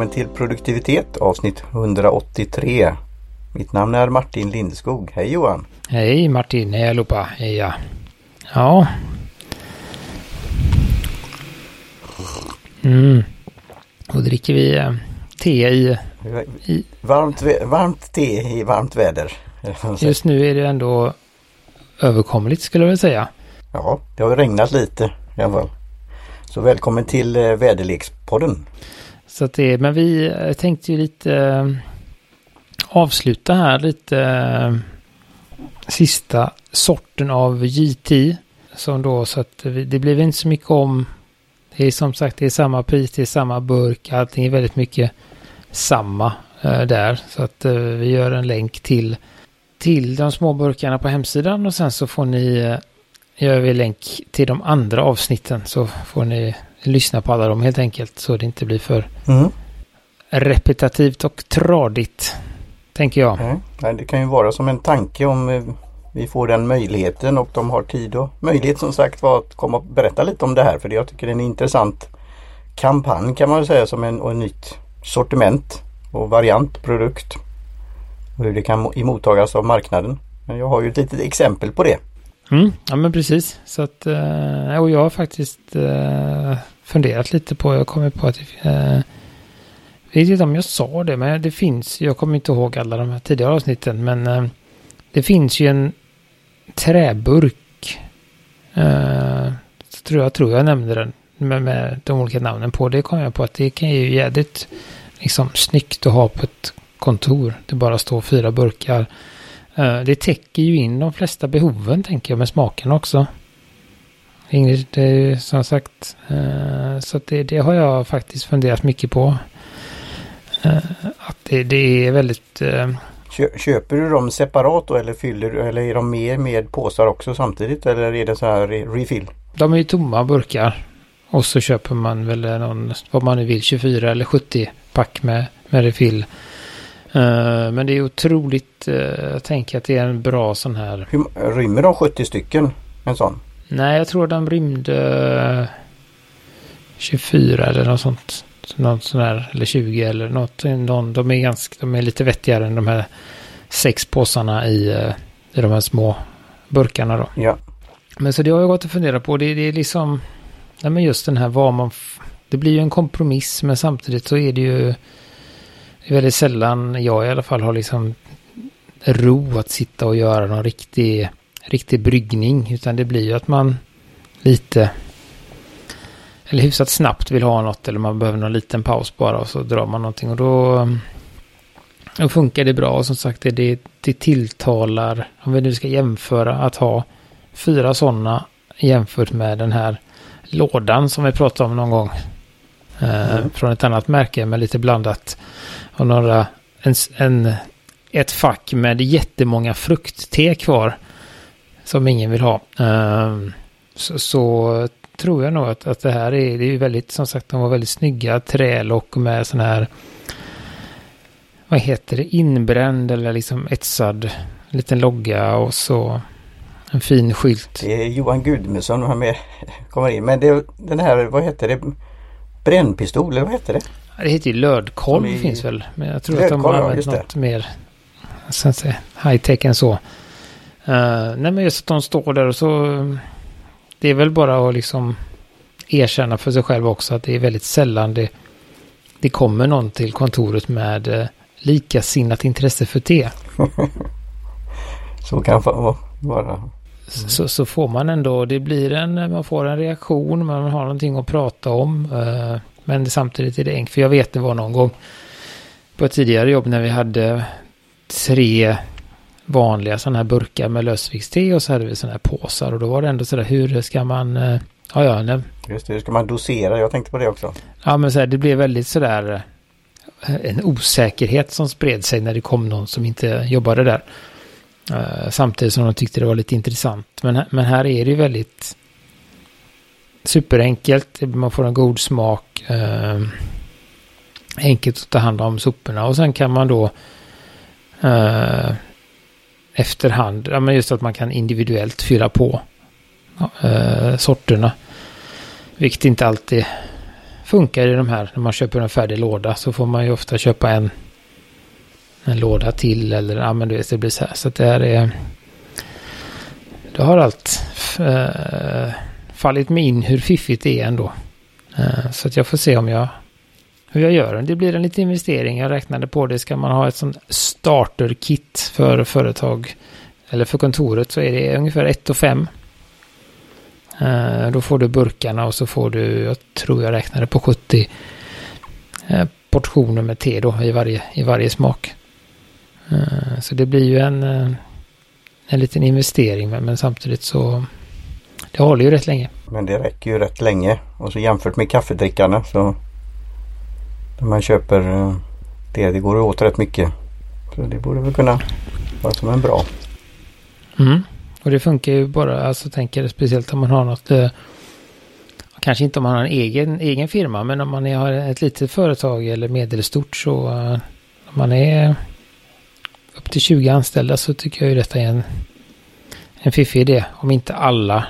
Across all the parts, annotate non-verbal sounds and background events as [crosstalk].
välkommen till produktivitet avsnitt 183. Mitt namn är Martin Lindskog. Hej Johan! Hej Martin, hej allihopa, hej ja. Ja. Mm. Då dricker vi eh, te i, i... Varmt, varmt te i varmt väder. Just nu är det ändå överkomligt skulle jag vilja säga. Ja, det har regnat lite i alla fall. Så välkommen till eh, väderlekspodden. Så att det, men vi tänkte ju lite eh, avsluta här lite eh, sista sorten av JT. Som då så att det blev inte så mycket om. Det är som sagt det är samma pris, det är samma burk, allting är väldigt mycket samma eh, där. Så att vi gör en länk till till de små burkarna på hemsidan och sen så får ni gör vi länk till de andra avsnitten så får ni lyssna på alla dem helt enkelt så det inte blir för mm. repetitivt och tradigt. Tänker jag. Mm. Det kan ju vara som en tanke om eh, vi får den möjligheten och de har tid och möjlighet som sagt var att komma och berätta lite om det här för jag tycker det är en intressant kampanj kan man säga som en, och en nytt sortiment och variant, produkt. Och hur det kan emottagas av marknaden. Men jag har ju ett litet exempel på det. Mm, ja men precis. Så att, eh, och jag har faktiskt eh, funderat lite på, jag kommer på att eh, jag vet inte om jag sa det, men det finns, jag kommer inte ihåg alla de här tidigare avsnitten, men eh, det finns ju en träburk. Eh, tror jag, tror jag nämnde den med, med de olika namnen på. Det kom jag på att det kan ju jädrigt liksom snyggt att ha på ett kontor. Det bara står fyra burkar det täcker ju in de flesta behoven tänker jag med smaken också. det är ju som sagt, eh, så det, det, har jag faktiskt funderat mycket på. Eh, att det, det är väldigt... Köper du dem separat då eller fyller du eller är de med med påsar också samtidigt eller är det så här refill? De är ju tomma burkar. Och så köper man väl någon, vad man nu vill, 24 eller 70 pack med, med refill. Uh, men det är otroligt, uh, jag tänker att det är en bra sån här. Rymmer de 70 stycken? En sån? Nej, jag tror de rymde 24 eller något sånt. Något sån här, eller 20 eller något. Någon, de, är ganska, de är lite vettigare än de här sex påsarna i, i de här små burkarna då. Ja. Men så det har jag gått och funderat på. Det, det är liksom, nej men just den här vad man, det blir ju en kompromiss men samtidigt så är det ju det är väldigt sällan jag i alla fall har liksom ro att sitta och göra någon riktig, riktig bryggning. Utan det blir ju att man lite, eller hyfsat snabbt vill ha något eller man behöver någon liten paus bara och så drar man någonting och då, då funkar det bra. Och som sagt, det, det tilltalar, om vi nu ska jämföra, att ha fyra sådana jämfört med den här lådan som vi pratade om någon gång. Eh, mm. Från ett annat märke med lite blandat och några, en, en, ett fack med jättemånga fruktte kvar som ingen vill ha. Um, så, så, tror jag nog att, att det här är, det är väldigt, som sagt, de var väldigt snygga trälock med sån här, vad heter det, inbränd eller liksom etsad liten logga och så en fin skylt. Det är Johan Gudmundsson som med, kommer in. Men det, den här, vad heter det, brännpistol eller vad heter det? Det heter ju lödkolv i... finns väl. Men jag tror lödkolv, att de har använt ja, något mer så att säga, high tech än så. Uh, nej men just att de står där och så. Det är väl bara att liksom erkänna för sig själv också att det är väldigt sällan det, det kommer någon till kontoret med uh, likasinnat intresse för te. [laughs] så kan det vara. Mm. Så, så får man ändå, det blir en, man får en reaktion, man har någonting att prata om. Uh, men samtidigt är det enkelt, för jag vet det var någon gång på ett tidigare jobb när vi hade tre vanliga sådana här burkar med lösviktste och så hade vi sådana här påsar och då var det ändå sådär hur ska man eh, Ja, ja. Nej. Just det, hur ska man dosera? Jag tänkte på det också. Ja, men så här, det blev väldigt sådär eh, en osäkerhet som spred sig när det kom någon som inte jobbade där. Eh, samtidigt som de tyckte det var lite intressant. Men, men här är det ju väldigt superenkelt. Man får en god smak. Eh, enkelt att ta hand om soporna och sen kan man då eh, efterhand, ja men just att man kan individuellt fylla på eh, sorterna. Vilket inte alltid funkar i de här, när man köper en färdig låda så får man ju ofta köpa en, en låda till eller ja men du vet det blir så här. Så att det här är, det har allt äh, fallit mig in hur fiffigt det är ändå. Äh, så att jag får se om jag, hur jag gör. Det blir en liten investering, jag räknade på det. Ska man ha ett sånt starter-kit för företag eller för kontoret så är det ungefär 1 5 eh, då får du burkarna och så får du, jag tror jag räknade på 70 portioner med te då i varje, i varje smak. Eh, så det blir ju en, en liten investering men samtidigt så det håller ju rätt länge. Men det räcker ju rätt länge och så jämfört med kaffedrickarna så när man köper det, det går åt rätt mycket. Så det borde väl kunna vara som en bra. Mm. Och det funkar ju bara, alltså tänker speciellt om man har något, eh, kanske inte om man har en egen, egen firma, men om man är, har ett litet företag eller medelstort så, eh, om man är upp till 20 anställda så tycker jag ju detta är en, en fiffig idé. Om inte alla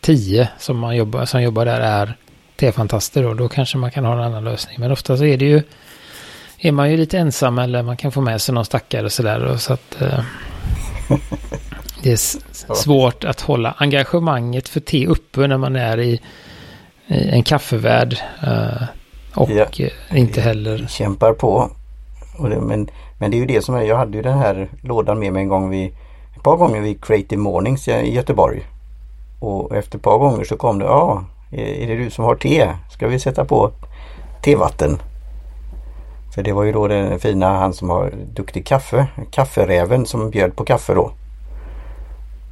10 som, man jobbar, som jobbar där är T-fantaster då, då kanske man kan ha en annan lösning. Men ofta så är det ju, är man ju lite ensam eller man kan få med sig någon stackare och sådär. Så att eh, det är svårt att hålla engagemanget för te uppe när man är i, i en kaffevärld. Uh, och ja, inte heller... Kämpar på. Det, men, men det är ju det som är, jag hade ju den här lådan med mig en gång vid, ett par gånger vid Creative Mornings i Göteborg. Och efter ett par gånger så kom det, ja, är det du som har te? Ska vi sätta på tevatten? För det var ju då den fina, han som har duktig kaffe, kafferäven som bjöd på kaffe då.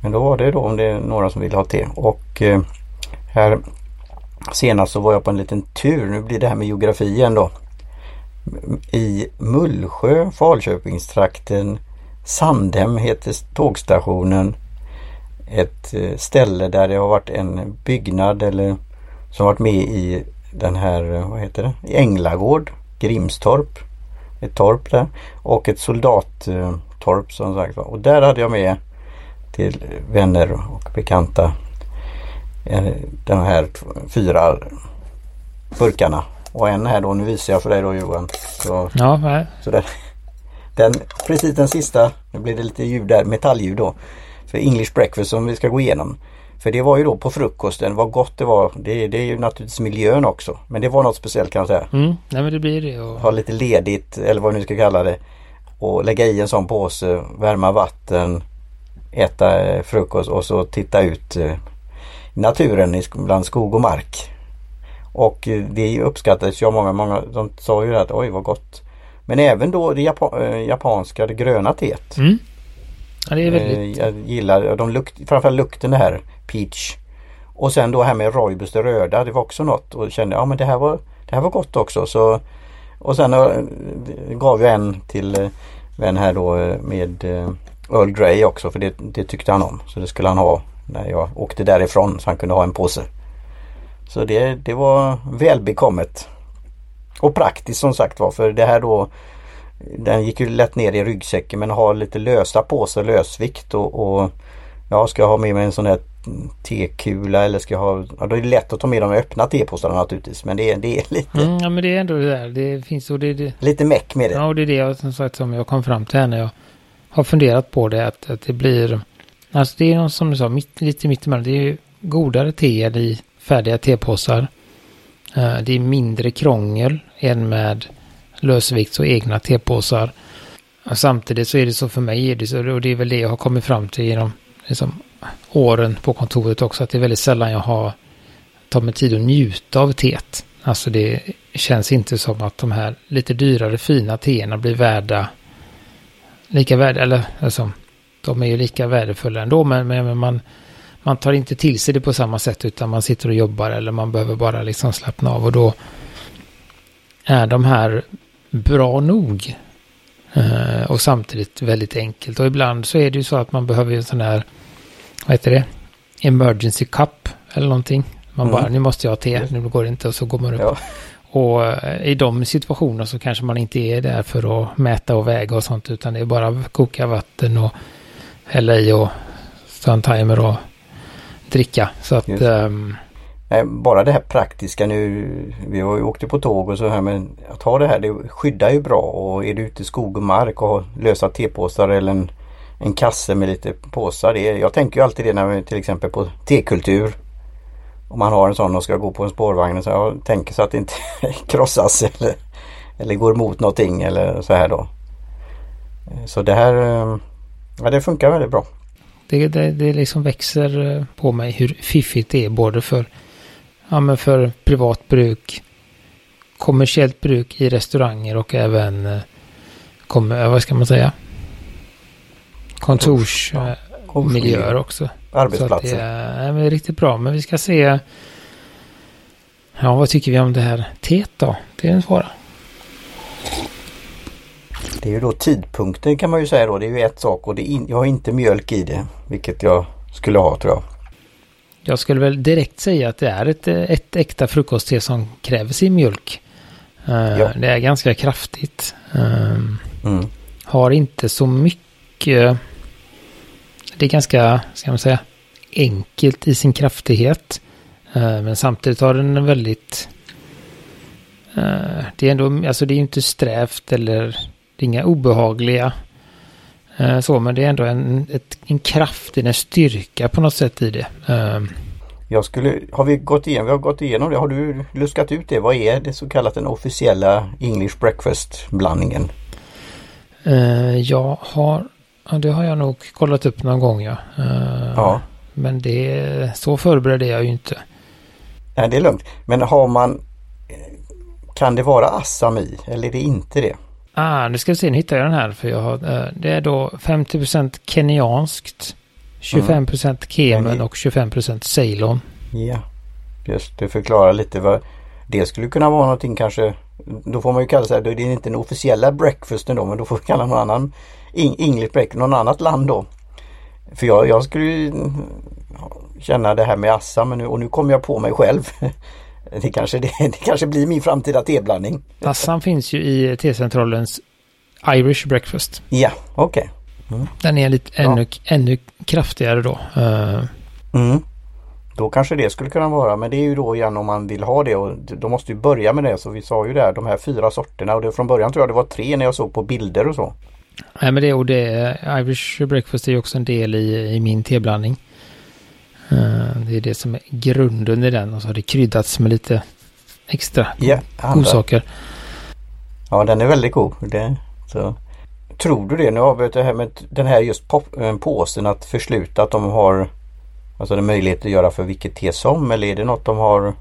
Men då var det då om det är några som vill ha te. Och eh, här senast så var jag på en liten tur. Nu blir det här med geografi igen då. I Mullsjö, Falköpingstrakten, Sandhem heter tågstationen. Ett eh, ställe där det har varit en byggnad eller som varit med i den här, eh, vad heter det, i Änglagård, Grimstorp. Ett torp där och ett soldattorp eh, som sagt var. Och där hade jag med till vänner och bekanta de här fyra burkarna. Och en här då, nu visar jag för dig då Johan. Så, ja, nej. så den, den, precis den sista, nu blir det lite ljud där, metallljud då. För English breakfast som vi ska gå igenom. För det var ju då på frukosten, vad gott det var. Det, det är ju naturligtvis miljön också. Men det var något speciellt kan jag säga. Mm, nej men det blir det. Och... Ha lite ledigt eller vad du nu ska kalla det. Och lägga i en sån påse, värma vatten, äta frukost och så titta ut i eh, naturen bland skog och mark. Och eh, det uppskattades ju av många, många de sa ju att oj vad gott. Men även då det eh, japanska, det gröna teet. Mm. Ja, det är väldigt... Jag gillar de lukt, framförallt lukten det här peach. Och sen då här med roibus det röda, det var också något och kände ja men det här var, det här var gott också. Så, och sen gav jag en till vän här då med Earl Grey också för det, det, tyckte han om. Så det skulle han ha när jag åkte därifrån så han kunde ha en påse. Så det, det var välbekommet. Och praktiskt som sagt var för det här då Den gick ju lätt ner i ryggsäcken men har lite lösa påsar, lösvikt och, och Ja, ska jag ha med mig en sån här tekula eller ska jag ha... Ja, då är det lätt att ta med de öppna tepåsarna naturligtvis. Men det är, det är lite... Mm, ja, men det är ändå det där. Det finns och det, det... Lite meck med det. Ja, och det är det jag som sagt som jag kom fram till här när jag har funderat på det att, att det blir, alltså det är som du sa, mitt, lite mittemellan. Det är godare te i färdiga tepåsar. Eh, det är mindre krångel än med lösvikts och egna tepåsar. Och samtidigt så är det så för mig, är det så, och det är väl det jag har kommit fram till genom liksom, åren på kontoret också, att det är väldigt sällan jag har tagit mig tid att njuta av teet. Alltså det känns inte som att de här lite dyrare fina teerna blir värda lika värde, eller alltså, de är ju lika värdefulla ändå, men, men man, man tar inte till sig det på samma sätt utan man sitter och jobbar eller man behöver bara liksom slappna av och då är de här bra nog. Uh, och samtidigt väldigt enkelt. Och ibland så är det ju så att man behöver en sån här, vad heter det, emergency cup eller någonting. Man mm. bara, nu måste jag ha te, nu går det inte och så går man upp. Ja. Och eh, i de situationerna så kanske man inte är där för att mäta och väga och sånt utan det är bara att koka vatten och hälla i och ta en timer och dricka. Så att... Um... Nej, bara det här praktiska nu. Vi har ju åkt på tåg och så här men att ha det här det skyddar ju bra och är du ute i skog och mark och har lösa tepåsar eller en, en kasse med lite påsar. Det, jag tänker ju alltid det när vi till exempel på tekultur. Om man har en sån och ska gå på en spårvagn så jag tänker så att det inte [laughs] krossas eller, eller går mot någonting eller så här då. Så det här ja, det funkar väldigt bra. Det, det, det liksom växer på mig hur fiffigt det är både för ja, men för privat bruk, kommersiellt bruk i restauranger och även eh, kommer, vad ska man säga? Kontorsmiljöer ja, också. Arbetsplatser. Så det är, är riktigt bra. Men vi ska se. Ja, vad tycker vi om det här teet då? Det är en svåra. Det är ju då tidpunkten kan man ju säga då. Det är ju ett sak och det in, jag har inte mjölk i det. Vilket jag skulle ha tror jag. Jag skulle väl direkt säga att det är ett, ett äkta frukostte som kräver sin mjölk. Uh, ja. Det är ganska kraftigt. Uh, mm. Har inte så mycket. Det är ganska, ska man säga, enkelt i sin kraftighet. Uh, men samtidigt har den en väldigt... det är ändå, alltså det är inte strävt eller det är inga obehagliga Eh, så, men det är ändå en, ett, en kraft, en styrka på något sätt i det. Ehm. Jag skulle, har vi gått igenom, vi har gått igenom det, har du luskat ut det? Vad är det så kallat den officiella English breakfast blandningen? Uh, jag har, ja, det har jag nog kollat upp någon gång ja. Uh, ja. Men det, så förberedd är jag ju inte. Nej det är lugnt. Men har man, kan det vara Assam i eller är det inte det? Ah, nu ska vi se, nu hittar jag den här. För jag har, eh, det är då 50% kenyanskt, 25% mm. Kemen och 25% Ceylon. Ja, just det förklarar lite vad det skulle kunna vara någonting kanske. Då får man ju kalla sig, det är inte den officiella breakfasten då men då får vi kalla någon annan English breakfast, någon annat land då. För jag, jag skulle ju känna det här med Assam nu, och nu kommer jag på mig själv. [laughs] Det kanske, det, [laughs] det kanske blir min framtida teblandning. Assam finns ju i T-centralens Irish breakfast. Ja, okej. Okay. Mm. Den är lite ännu, ja. ännu kraftigare då. Uh. Mm. Då kanske det skulle kunna vara, men det är ju då igen om man vill ha det och då måste vi börja med det. Så vi sa ju där de här fyra sorterna och det, från början tror jag det var tre när jag såg på bilder och så. Nej men det och det, Irish breakfast är ju också en del i, i min teblandning. Eh, det är det som är grunden i den och så har det kryddats med lite extra yeah, godsaker. Ja, den är väldigt god. Det, så. Tror du det? Nu har vi det här med den här just eh, påsen att försluta att de har alltså det möjlighet att göra för vilket te som eller är det något de har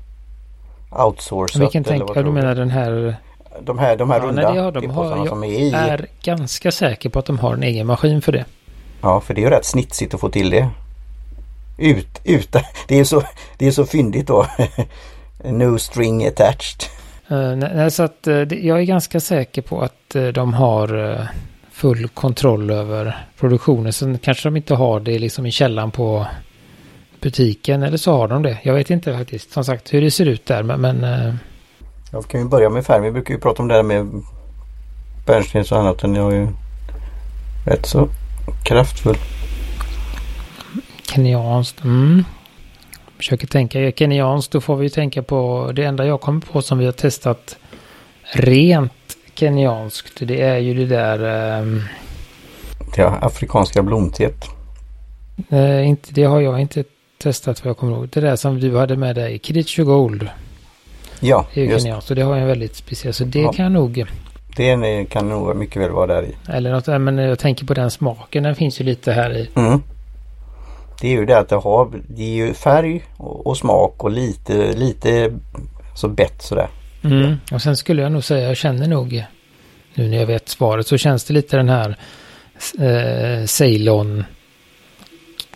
outsourcat? Vilken tänker du menar den här? De här, de här ja, runda nej, de har, jag som är i. är ganska säker på att de har en egen maskin för det. Ja, för det är ju rätt snitsigt att få till det ut, ut. [laughs] Det är så, det är så fyndigt då. [laughs] no string attached. Uh, nej, så att uh, jag är ganska säker på att uh, de har full kontroll över produktionen. Sen kanske de inte har det liksom i källan på butiken eller så har de det. Jag vet inte faktiskt som sagt hur det ser ut där men... men Jag kan ju börja med färg. Vi brukar ju prata om det här med bärnstens och annat. Den är ju rätt så kraftfull. Kenyanskt. Mm. Försöker tänka kenyanskt. Då får vi tänka på det enda jag kommer på som vi har testat rent kenyanskt. Det är ju det där. Um... Ja, afrikanska blomteet. Nej, inte, det har jag inte testat vad jag kommer ihåg. Det där som du hade med dig, Kritcho Gold. Ja, det är ju kenyanskt och det har en väldigt speciell. Så det ja. kan nog. Det kan nog mycket väl vara där i. Eller något, men jag tänker på den smaken. Den finns ju lite här i. Mm det är ju det att det har det är ju färg och, och smak och lite, lite så bett sådär. Mm. Och sen skulle jag nog säga, jag känner nog nu när jag vet svaret så känns det lite den här eh, Ceylon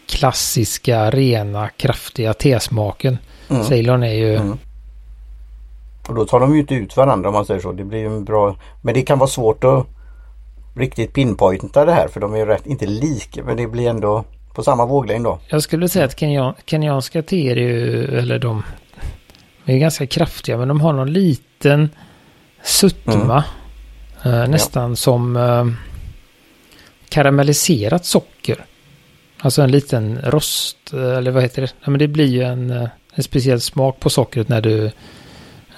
klassiska, rena, kraftiga tesmaken. Mm. Ceylon är ju... Mm. Och då tar de ju inte ut varandra om man säger så. Det blir en bra... Men det kan vara svårt att riktigt pinpointa det här för de är ju rätt, inte lika men det blir ändå på samma våglängd då? Jag skulle säga att kenyan, kenyanska teer är ju, eller de är ganska kraftiga men de har någon liten sötma. Mm. Eh, nästan ja. som eh, karamelliserat socker. Alltså en liten rost, eller vad heter det? Ja, men det blir ju en, eh, en speciell smak på sockret när du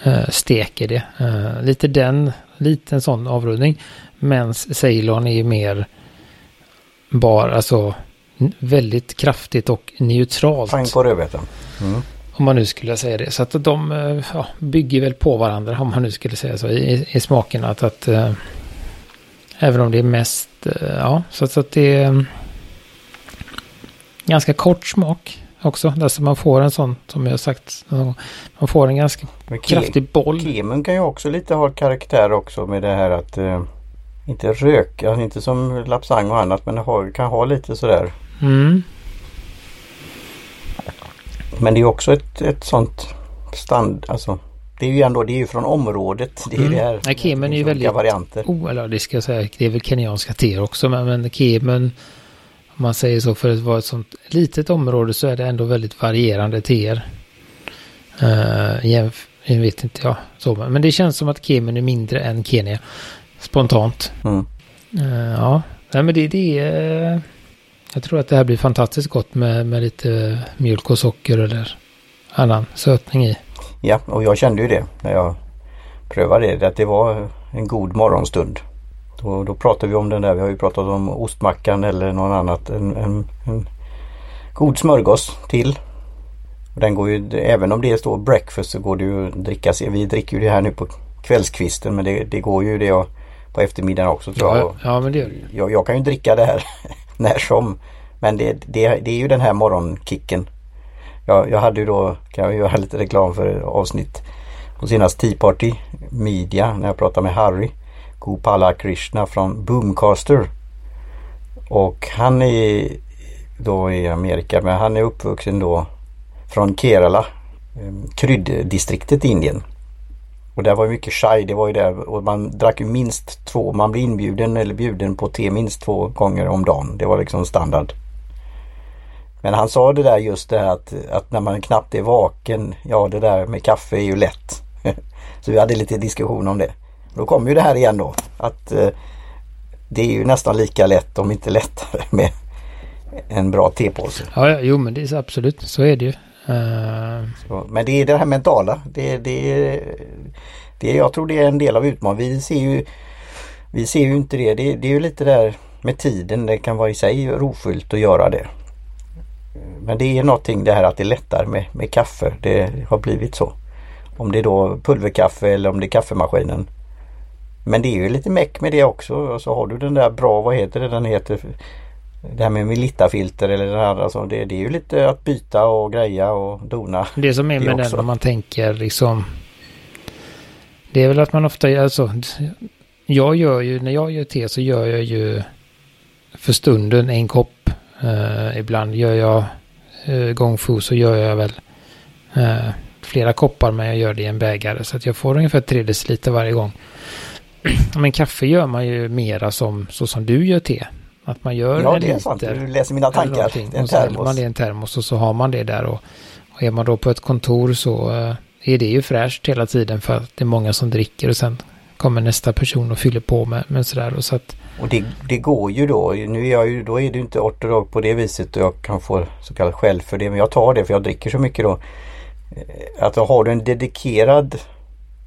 uh, steker det. Uh, lite den, lite en sån avrundning. Men Ceylon är ju mer bara, alltså väldigt kraftigt och neutralt. Fine på rödbetan. Mm. Om man nu skulle säga det. Så att de ja, bygger väl på varandra om man nu skulle säga så i, i smakerna. Att, att äh, även om det är mest, äh, ja, så, så att det är ganska kort smak också. Alltså man får en sån, som jag sagt, man får en ganska kraftig boll. Kemen kan ju också lite ha karaktär också med det här att eh, inte röka, inte som lapsang och annat men har, kan ha lite sådär. Mm. Men det är också ett, ett sånt stand, alltså det är ju ändå, det är ju från området. Det är mm. det här. Ja, kemen är ju väldigt, varianter. Oh, eller det ska jag säga, det är väl kenyanska teer också men, men kemen om man säger så, för att vara ett sånt litet område så är det ändå väldigt varierande teer. Uh, jag vet inte jag. Så, men det känns som att Kemen är mindre än Kenya. Spontant. Mm. Uh, ja, Nej, men det, det är... Uh, jag tror att det här blir fantastiskt gott med, med lite mjölk och socker eller annan sötning i. Ja, och jag kände ju det när jag prövade det. Att det var en god morgonstund. Då, då pratar vi om den där, vi har ju pratat om ostmackan eller någon annat. En, en, en god smörgås till. Och den går ju, även om det står breakfast så går det ju att dricka. Vi dricker ju det här nu på kvällskvisten men det, det går ju det på eftermiddagen också tror ja, jag. Ja, men det gör det. Jag, jag kan ju dricka det här när som. Men det, det, det är ju den här morgonkicken. Jag, jag hade ju då, kan jag göra lite reklam för avsnitt på senast Tea Party Media när jag pratade med Harry. Gopala Krishna från Boomcaster. Och han är då i Amerika men han är uppvuxen då från Kerala. Eh, krydddistriktet i Indien. Och där var mycket chai, det var ju där och man drack ju minst två, man blev inbjuden eller bjuden på te minst två gånger om dagen. Det var liksom standard. Men han sa det där just det här att, att när man knappt är vaken, ja det där med kaffe är ju lätt. [laughs] Så vi hade lite diskussion om det. Då kommer ju det här igen då att eh, det är ju nästan lika lätt om inte lättare [laughs] med en bra tepåse. Ja, ja, jo men det är absolut, så är det ju. Så, men det är det här mentala. Det, det, det, jag tror det är en del av utmaningen. Vi ser ju vi ser ju inte det. det. Det är ju lite där med tiden. Det kan vara i sig rofyllt att göra det. Men det är någonting det här att det är lättare med, med kaffe. Det har blivit så. Om det är då pulverkaffe eller om det är kaffemaskinen. Men det är ju lite meck med det också. Och så har du den där bra, vad heter det den heter? Det här med Melitta-filter eller det här. Alltså det, det är ju lite att byta och greja och dona. Det som är med den om man tänker liksom. Det är väl att man ofta, alltså. Jag gör ju, när jag gör te så gör jag ju för stunden en kopp. Uh, ibland gör jag uh, gång fu så gör jag väl uh, flera koppar men jag gör det i en bägare. Så att jag får ungefär 3 deciliter varje gång. [clears throat] Men kaffe gör man ju mera som så som du gör te. Att man gör ja, en det är sant. Du läser mina tankar. En termos. man det i en termos och så har man det där. Och, och är man då på ett kontor så uh, är det ju fräscht hela tiden för att det är många som dricker och sen kommer nästa person och fyller på med, med sådär. Och, så att, och det, det går ju då. Nu är jag ju, då är det inte ortodox på det viset och jag kan få så kallat skäll för det. Men jag tar det för jag dricker så mycket då. Eh, att har du en dedikerad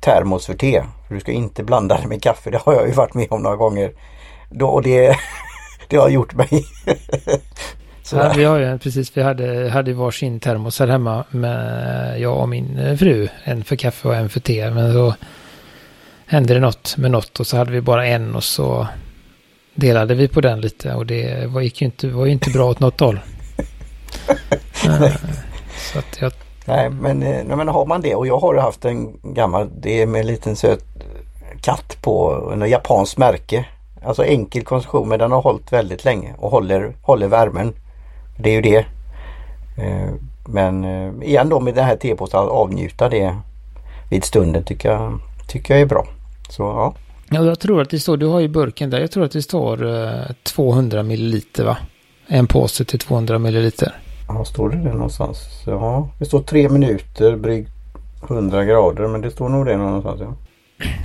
termos för te. För du ska inte blanda det med kaffe. [laughs] Det har jag ju varit med om några gånger. Då, och det, det har gjort mig. [laughs] ja, vi har ju precis, vi hade, hade varsin termos här hemma med jag och min fru. En för kaffe och en för te. Men så hände det något med något och så hade vi bara en och så delade vi på den lite och det var, gick ju inte, var ju inte bra åt något håll. [laughs] Så att jag Nej men, eh, nej, men har man det och jag har haft en gammal, det är med en liten söt katt på en japanskt märke. Alltså enkel konsumtion men den har hållit väldigt länge och håller, håller värmen. Det är ju det. Eh, men eh, igen då med den här tepåsen att avnjuta det vid stunden tycker jag, tycker jag är bra. Så ja. Ja, jag tror att det står, du har ju burken där, jag tror att det står 200 milliliter va? En påse till 200 milliliter. Ja, står det det någonstans? Ja, det står tre minuter, brygg 100 grader, men det står nog det någonstans. Ja.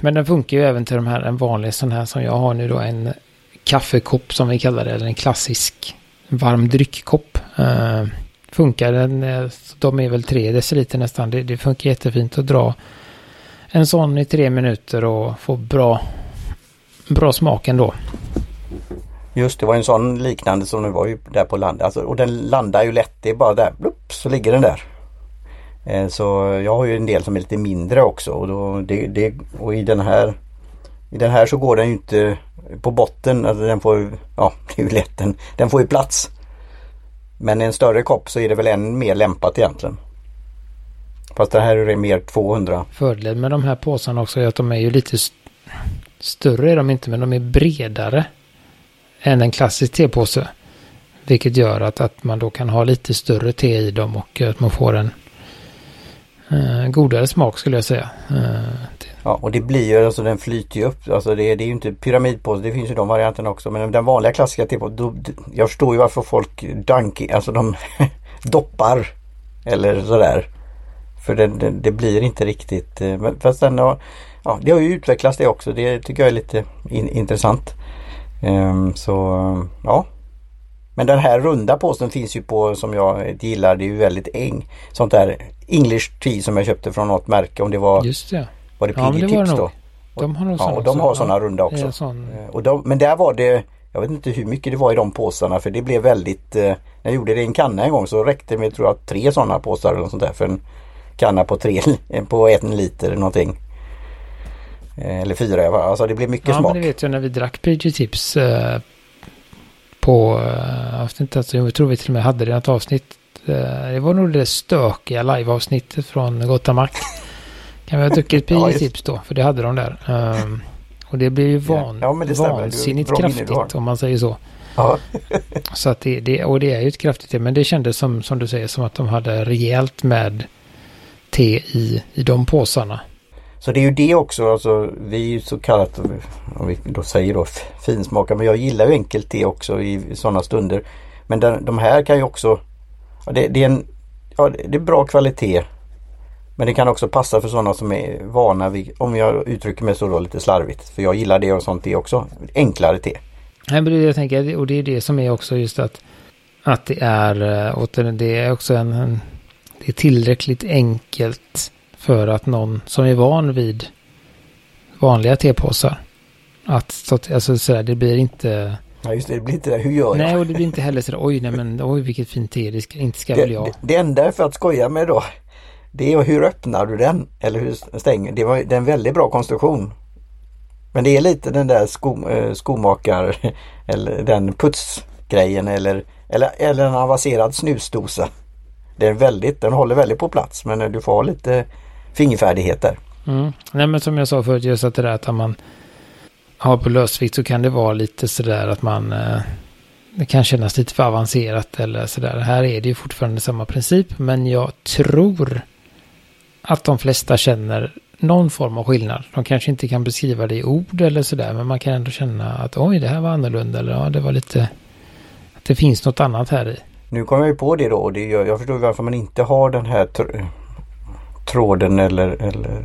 Men den funkar ju även till de här, en vanlig sån här som jag har nu då, en kaffekopp som vi kallar det, eller en klassisk varm dryckkopp. Uh, funkar. Den, eh, de är väl tre deciliter nästan. Det, det funkar jättefint att dra en sån i tre minuter och få bra, bra smak ändå. Just det var en sån liknande som det var ju där på landet. Alltså, och den landar ju lätt. Det är bara där. Blup, så ligger den där. Eh, så jag har ju en del som är lite mindre också. Och, då, det, det, och i den här i den här så går den ju inte på botten. Alltså den får, ja [laughs] det är ju lätt. Den, den får ju plats. Men i en större kopp så är det väl än mer lämpat egentligen. Fast det här är mer 200. Fördelen med de här påsarna också är att de är ju lite st större är de inte men de är bredare än en klassisk tepåse. Vilket gör att, att man då kan ha lite större te i dem och att man får en eh, godare smak skulle jag säga. Eh, ja och det blir ju alltså den flyter ju upp. Alltså det, det är ju inte pyramidpåse. Det finns ju de varianterna också. Men den vanliga klassiska tepåsen. Jag förstår ju varför folk dunkar, alltså de [laughs] doppar. Eller sådär. För det, det, det, blir inte riktigt. Eh, men fast den har, ja, det har ju utvecklats det också. Det tycker jag är lite in, intressant. Um, så ja. Men den här runda påsen finns ju på som jag gillar. Det är ju väldigt äng. Sånt där English tea som jag köpte från något märke. Om det var Just det. Var det Piggy ja, Tips då? De har nog ja, och de har sådana runda också. Sån... Eh, och de, men där var det Jag vet inte hur mycket det var i de påsarna för det blev väldigt eh, När jag gjorde det i en kanna en gång så räckte det med tror jag tre sådana påsar eller sånt där för en kanna på tre [laughs] på en liter eller någonting. Eh, eller fyra, alltså det blev mycket ja, smak. Ja, men det vet jag när vi drack PG Tips eh, på, eh, jag vet inte, alltså, jag tror vi till och med hade det ett avsnitt. Eh, det var nog det stökiga live-avsnittet från Gotamac. kan vi ha druckit [laughs] PG Tips då, för det hade de där. Um, och det blev ju van, ja, ja, vansinnigt kraftigt om man säger så. Ja. [laughs] så att det, det, och det är ju ett kraftigt men det kändes som, som du säger, som att de hade rejält med te i, i de påsarna. Så det är ju det också, alltså vi är ju så kallat, om vi då säger då finsmakare, men jag gillar ju enkelt te också i sådana stunder. Men den, de här kan ju också, ja, det, det, är en, ja, det är bra kvalitet. Men det kan också passa för sådana som är vana vid, om jag uttrycker mig så då lite slarvigt, för jag gillar det och sånt te också, enklare te. Nej, men det jag tänker, och det är det som är också just att, att det är, eh, och det är också en, en det är tillräckligt enkelt för att någon som är van vid vanliga tepåsar att alltså sådär, det blir inte Ja just det, det blir inte det. Hur gör jag? Nej, och det blir inte heller sådär, oj nej men oj vilket fint te, det ska, inte ska det, väl jag. Det, det enda för att skoja med då, det är hur öppnar du den? Eller hur stänger Det var det är en väldigt bra konstruktion. Men det är lite den där sko, äh, skomakar eller den putsgrejen eller, eller, eller en avancerad snusdosa. Det är väldigt, den håller väldigt på plats men du får ha lite fingerfärdigheter. Mm. Nej men som jag sa förut, just att det där att man har på lösvikt så kan det vara lite sådär att man eh, det kan kännas lite för avancerat eller sådär. Här är det ju fortfarande samma princip men jag tror att de flesta känner någon form av skillnad. De kanske inte kan beskriva det i ord eller sådär men man kan ändå känna att oj det här var annorlunda eller ja det var lite att det finns något annat här i. Nu kommer jag ju på det då och det jag förstår varför man inte har den här tråden eller, eller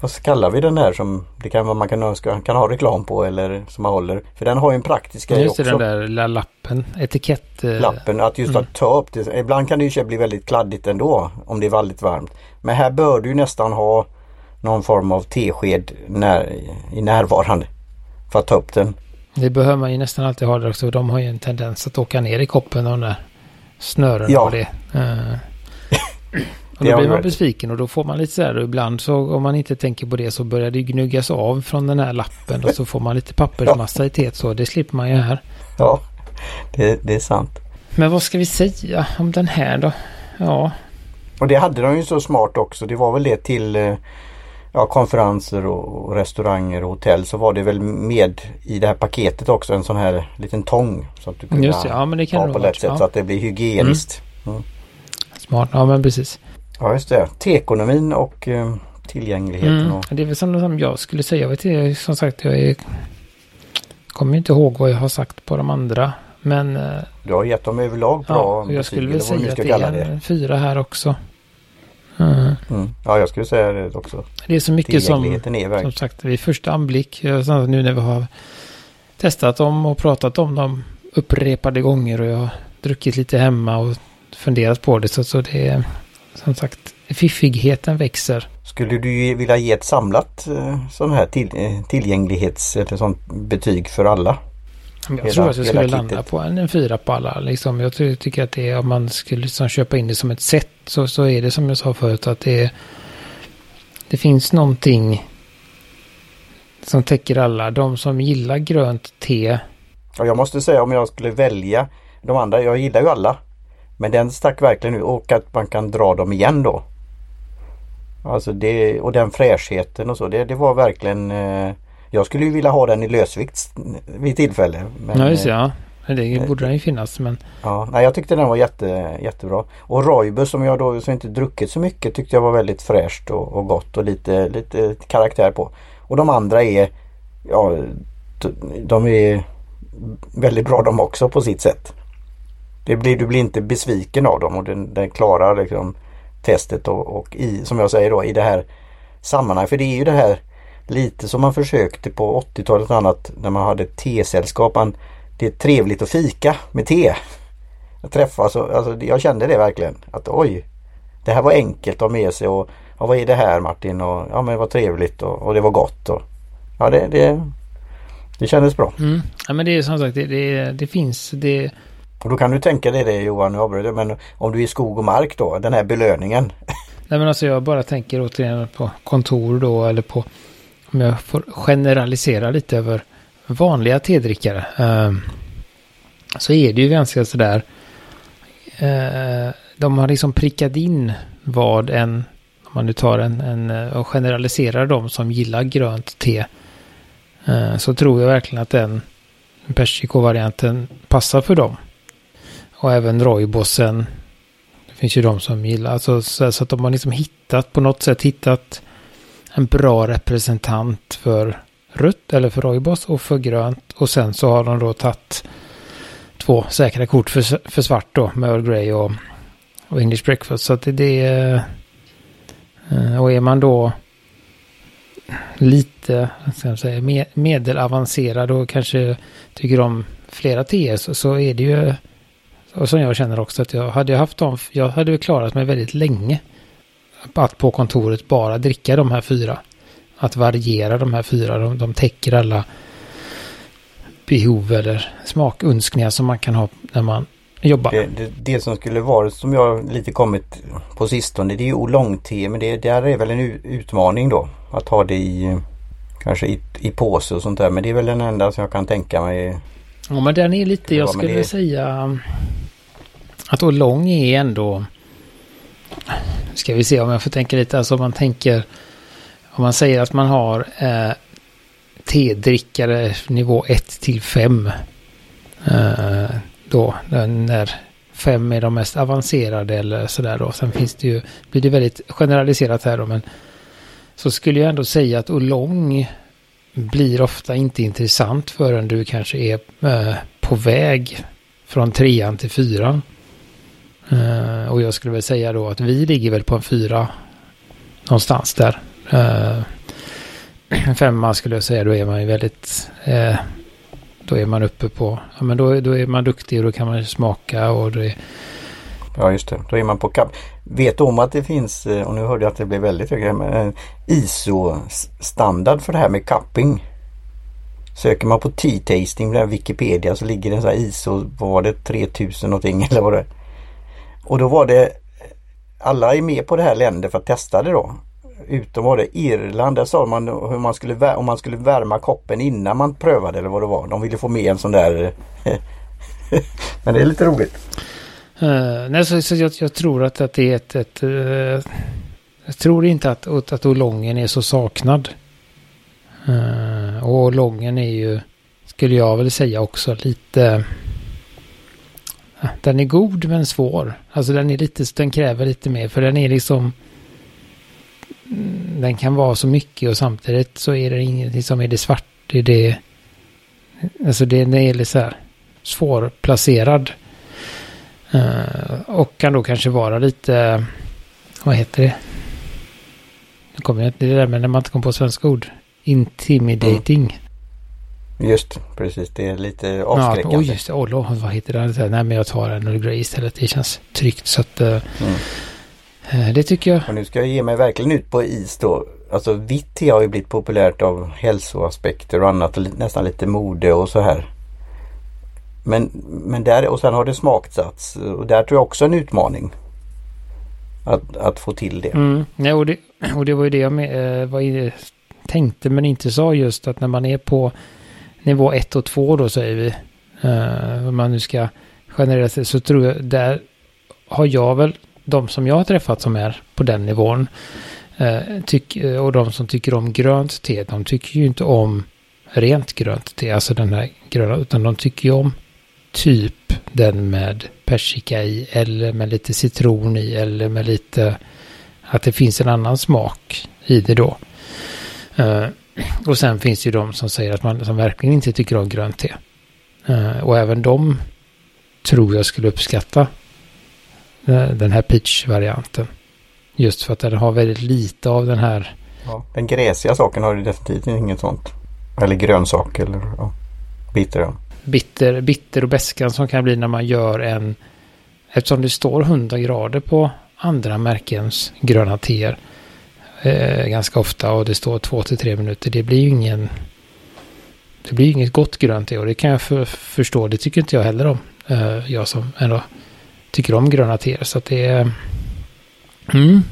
vad kallar vi den här som det kan vara man kan, önska, kan ha reklam på eller som man håller. För den har ju en praktisk grej också. Just den där lilla lappen, etikett. Eh, lappen, att just mm. att ta upp det. Ibland kan det ju bli väldigt kladdigt ändå om det är väldigt varmt. Men här bör du nästan ha någon form av tesked när, i närvarande för att ta upp den. Det behöver man ju nästan alltid ha där också. De har ju en tendens att åka ner i koppen de där snören ja. och det. Uh. [laughs] Och då blir man besviken och då får man lite så här ibland så om man inte tänker på det så börjar det gnuggas av från den här lappen och så får man lite pappersmassa i teet så det slipper man ju här. Ja, det, det är sant. Men vad ska vi säga om den här då? Ja. Och det hade de ju så smart också. Det var väl det till eh, ja, konferenser och, restauranger och hotell så var det väl med i det här paketet också en sån här liten tång. Så att du kunde Just det, ja men det kan ha på lätt sätt ja. så att det blir hygieniskt. Mm. Mm. Smart, ja men precis. Ja just det, tekonomin och eh, tillgängligheten. Mm. Och... Det är väl som, som jag skulle säga, jag vet inte, som sagt jag är, kommer inte ihåg vad jag har sagt på de andra. Men... Eh, du har gett dem överlag bra ja, jag skulle väl säga att det är en fyra här också. Mm. Mm. Ja, jag skulle säga det också. Det är så mycket som, som sagt, vid första anblick, nu när vi har testat dem och pratat om dem upprepade gånger och jag har druckit lite hemma och funderat på det. Så, så det är som sagt, fiffigheten växer. Skulle du vilja ge ett samlat eh, sån här till, eh, tillgänglighets eller sånt betyg för alla? Jag hela, tror att jag skulle landa på en, en fyra på alla. Liksom. Jag tycker att det är, om man skulle liksom köpa in det som ett sätt så, så är det som jag sa förut att det, det finns någonting som täcker alla. De som gillar grönt te. Ja, jag måste säga om jag skulle välja de andra, jag gillar ju alla. Men den stack verkligen ut och att man kan dra dem igen då. Alltså det och den fräschheten och så det, det var verkligen eh, Jag skulle ju vilja ha den i lösvikt vid tillfälle. Men, ja just det, ja. Det eh, borde den ju finnas men Ja, nej, jag tyckte den var jätte, jättebra. Och Roibus som jag då som inte druckit så mycket tyckte jag var väldigt fräscht och, och gott och lite, lite karaktär på. Och de andra är Ja de är väldigt bra de också på sitt sätt. Det blir, du blir inte besviken av dem och den, den klarar liksom testet och, och, i, som jag säger då, i det här sammanhanget. För det är ju det här lite som man försökte på 80-talet och annat när man hade tesällskap. Det är trevligt att fika med te. Att träffas alltså, och, alltså, jag kände det verkligen. Att oj, det här var enkelt att ha med sig och och vad är det här Martin? Och, ja men det var trevligt och, och det var gott. Och, ja det, det, det kändes bra. Mm. Ja men det är som sagt det, det, det finns det och då kan du tänka dig det Johan, nu avbryter men om du är i skog och mark då, den här belöningen. [laughs] Nej men alltså jag bara tänker återigen på kontor då eller på om jag får generalisera lite över vanliga tedrickare. Eh, så är det ju ganska sådär. Eh, de har liksom prickat in vad en, om man nu tar en, en eh, och generaliserar de som gillar grönt te. Eh, så tror jag verkligen att den persiko-varianten passar för dem. Och även Roybossen. Det finns ju de som gillar. Alltså, så, så att de har liksom hittat på något sätt hittat en bra representant för rött eller för Roibos och för grönt. Och sen så har de då tagit två säkra kort för, för svart då med Earl Grey och, och English Breakfast. Så att det, det är... Eh, och är man då lite ska jag säga, medelavancerad och kanske tycker om flera TS så, så är det ju och som jag känner också att jag hade haft dem, jag hade klarat mig väldigt länge. Att på kontoret bara dricka de här fyra. Att variera de här fyra, de, de täcker alla behov eller smakunskningar som man kan ha när man jobbar. Det, det, det som skulle vara som jag lite kommit på sistone det är ju oolong-te men det, det är väl en utmaning då. Att ha det i kanske i, i påse och sånt där men det är väl den enda som jag kan tänka mig. Ja men den är lite, jag skulle det... säga att Olong är ändå... Ska vi se om jag får tänka lite. Alltså om man tänker... Om man säger att man har eh, tedrickare nivå 1 till 5. Eh, då när 5 är de mest avancerade eller sådär då. Sen finns det ju, blir det väldigt generaliserat här då men så skulle jag ändå säga att Olong blir ofta inte intressant förrän du kanske är eh, på väg från trean till fyran. Uh, och jag skulle väl säga då att vi ligger väl på en fyra någonstans där. [clears throat] Uh, femma skulle jag säga, då är man ju väldigt... Uh, då är man uppe på... Ja, men då, då är man duktig och då kan man smaka och det... Ja just det, då är man på kapp. Vet du om att det finns, och nu hörde jag att det blev väldigt högt, ISO-standard för det här med Capping. Söker man på tea-tasting på Wikipedia så ligger det en sån här ISO, vad var det, 3000 någonting [laughs] eller vad det är. Och då var det alla är med på det här länder för att testa det då. Utom var det Irland, där sa man hur man skulle, om man skulle värma koppen innan man prövade eller vad det var. De ville få med en sån där [laughs] Men det är lite roligt. Uh, nej, så, så jag, jag, tror att, att det är ett... ett uh, jag tror inte att, att Olongen är så saknad. Uh, och Olongen är ju, skulle jag väl säga också, lite den är god men svår. Alltså den är lite, den kräver lite mer för den är liksom mm, den kan vara så mycket och samtidigt så är det ingenting som är det svart. Det är det, alltså det, det är lite så här svårplacerad. Uh, och kan då kanske vara lite, vad heter det? Nu kommer jag det där med när man inte kommer på svenska ord. Intimidating. Just precis, det är lite avskräckande. Ja, oj, just det. Oh, vad heter det? Nej, men jag tar en Earl Grey istället. Det känns tryggt. Så att mm. eh, det tycker jag. Och nu ska jag ge mig verkligen ut på is då. Alltså vitt te har ju blivit populärt av hälsoaspekter och annat. Och nästan lite mode och så här. Men, men där, och sen har det smaksats och där tror jag också en utmaning. Att, att få till det. Mm. Ja, och, det och det var ju det jag med, äh, var i, tänkte men inte sa just att när man är på nivå 1 och 2 då säger vi. Uh, om man nu ska generera sig så tror jag där har jag väl de som jag har träffat som är på den nivån. Uh, tyck, eh, och de som tycker om grönt te, de tycker ju inte om rent grönt te, alltså den här gröna, utan de tycker ju om typ den med persika i eller med lite citron i eller med lite att det finns en annan smak i det då. Uh, och sen finns det ju de som säger att man som verkligen inte tycker om grönt te. Uh, och även de tror jag skulle uppskatta uh, den här peach-varianten. Just för att den har väldigt lite av den här. Ja, den gräsiga saken har ju definitivt inget sånt. Eller grönsak eller ja, bitter bitter, bitter och bäskan som kan bli när man gör en... Eftersom det står 100 grader på andra märkens gröna teer eh, ganska ofta och det står 2-3 minuter. Det blir ju ingen... Det blir inget gott grönt te och det kan jag för, förstå. Det tycker inte jag heller om. Eh, jag som ändå tycker om gröna teer. Så att det är... Mm.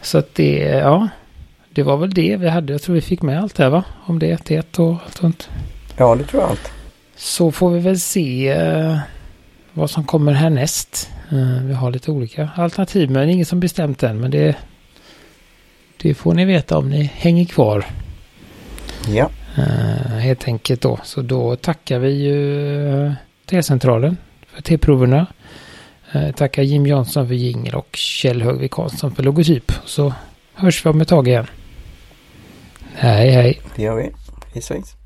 Så att det, ja. Det var väl det vi hade. Jag tror vi fick med allt här va? Om det, teet och allt sånt. Ja, det tror jag allt. Så får vi väl se eh, vad som kommer härnäst. Eh, vi har lite olika alternativ, men inget som bestämt än. Men det, det får ni veta om ni hänger kvar. Ja. Eh, helt enkelt då. Så då tackar vi ju T-centralen för T-proverna. Tackar Jim Jansson för jingel och Kjell Högvik Karlsson för logotyp. Så hörs vi om ett tag igen. Hej hej. Det gör vi. Hej svejs.